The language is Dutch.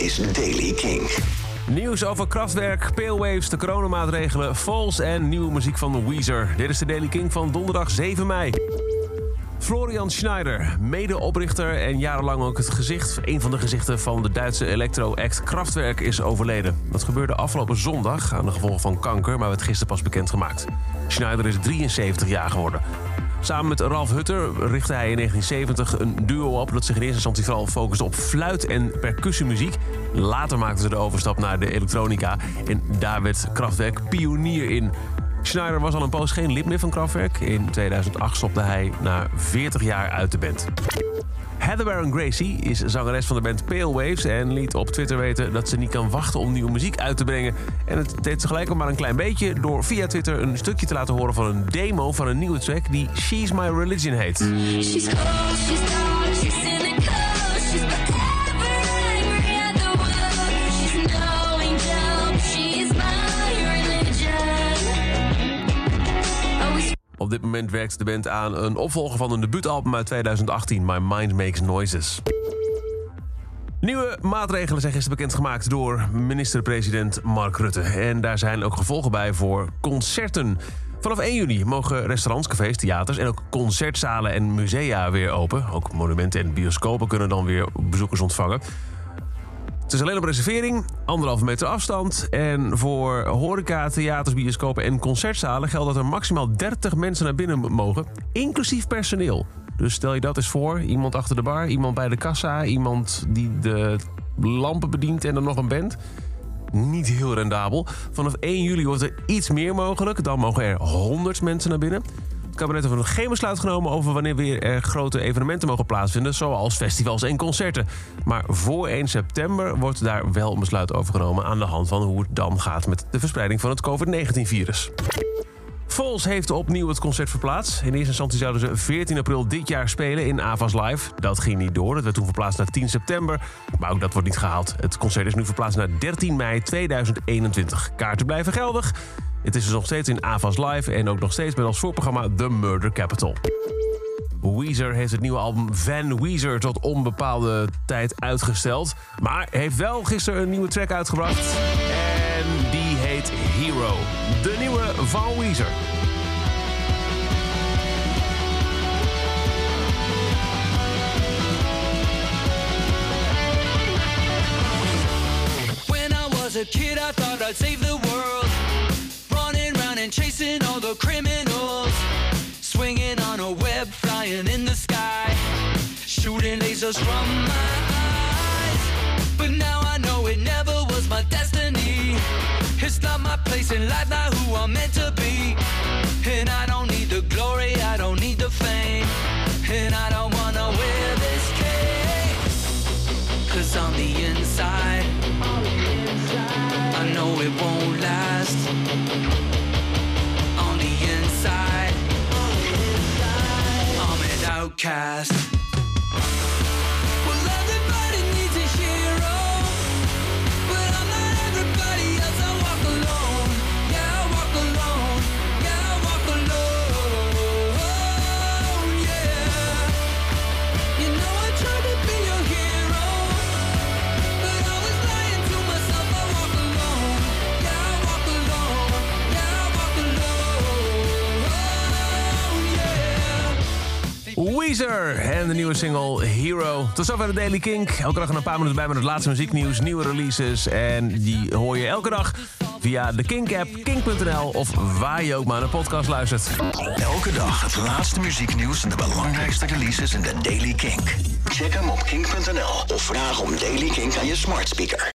is Daily King. Nieuws over Kraftwerk, Pale Waves, de coronamaatregelen, Falls en nieuwe muziek van Weezer. Dit is de Daily King van donderdag 7 mei. Florian Schneider, medeoprichter en jarenlang ook het gezicht, een van de gezichten van de Duitse electro-act Kraftwerk, is overleden. Dat gebeurde afgelopen zondag aan de gevolgen van kanker, maar werd gisteren pas bekendgemaakt. Schneider is 73 jaar geworden. Samen met Ralf Hutter richtte hij in 1970 een duo op dat zich in eerste instantie vooral focuste op fluit- en percussiemuziek. Later maakten ze de overstap naar de elektronica en daar werd Kraftwerk pionier in. Schneider was al een poos geen lid meer van Kraftwerk. In 2008 stopte hij na 40 jaar uit de band. Heather Baron Gracie is zangeres van de band Pale Waves en liet op Twitter weten dat ze niet kan wachten om nieuwe muziek uit te brengen. En het deed ze gelijk al maar een klein beetje door via Twitter een stukje te laten horen van een demo van een nieuwe track die She's My Religion heet. Op dit moment werkt de band aan een opvolger van een debuutalbum uit 2018, My Mind Makes Noises. Nieuwe maatregelen zijn gisteren bekendgemaakt door minister-president Mark Rutte. En daar zijn ook gevolgen bij voor concerten. Vanaf 1 juni mogen restaurants, cafés, theaters en ook concertzalen en musea weer open. Ook monumenten en bioscopen kunnen dan weer bezoekers ontvangen. Het is alleen op reservering, anderhalve meter afstand. En voor horeca, theaters, bioscopen en concertzalen geldt dat er maximaal 30 mensen naar binnen mogen, inclusief personeel. Dus stel je dat eens voor: iemand achter de bar, iemand bij de kassa, iemand die de lampen bedient en dan nog een band. Niet heel rendabel. Vanaf 1 juli wordt er iets meer mogelijk. Dan mogen er 100 mensen naar binnen. Het kabinet heeft nog geen besluit genomen over wanneer weer er grote evenementen mogen plaatsvinden, zoals festivals en concerten. Maar voor 1 september wordt daar wel een besluit over genomen aan de hand van hoe het dan gaat met de verspreiding van het COVID-19-virus. Vols heeft opnieuw het concert verplaatst. In eerste instantie zouden ze 14 april dit jaar spelen in Avas Live. Dat ging niet door. Dat werd toen verplaatst naar 10 september. Maar ook dat wordt niet gehaald. Het concert is nu verplaatst naar 13 mei 2021. Kaarten blijven geldig. Het is dus nog steeds in Avas Live en ook nog steeds met als voorprogramma The Murder Capital. Weezer heeft het nieuwe album Van Weezer tot onbepaalde tijd uitgesteld. Maar heeft wel gisteren een nieuwe track uitgebracht. En die heet Hero. De nieuwe van Weezer. A kid, I thought I'd save the world. And chasing all the criminals. Swinging on a web, flying in the sky. Shooting lasers from my eyes. But now I know it never was my destiny. It's not my place in life, not who I'm meant to be. And I don't need the glory, I don't need the fame. And I don't wanna wear this cape. Cause on the inside, I know it won't last. The inside, I'm an outcast. En de nieuwe single Hero. Tot zover de Daily Kink. Elke dag een paar minuten bij met het laatste muzieknieuws, nieuwe releases. En die hoor je elke dag via de Kink-app, kink.nl of waar je ook maar naar podcast luistert. Elke dag het laatste muzieknieuws en de belangrijkste releases in de Daily King. Check hem op kink.nl of vraag om Daily King aan je smart speaker.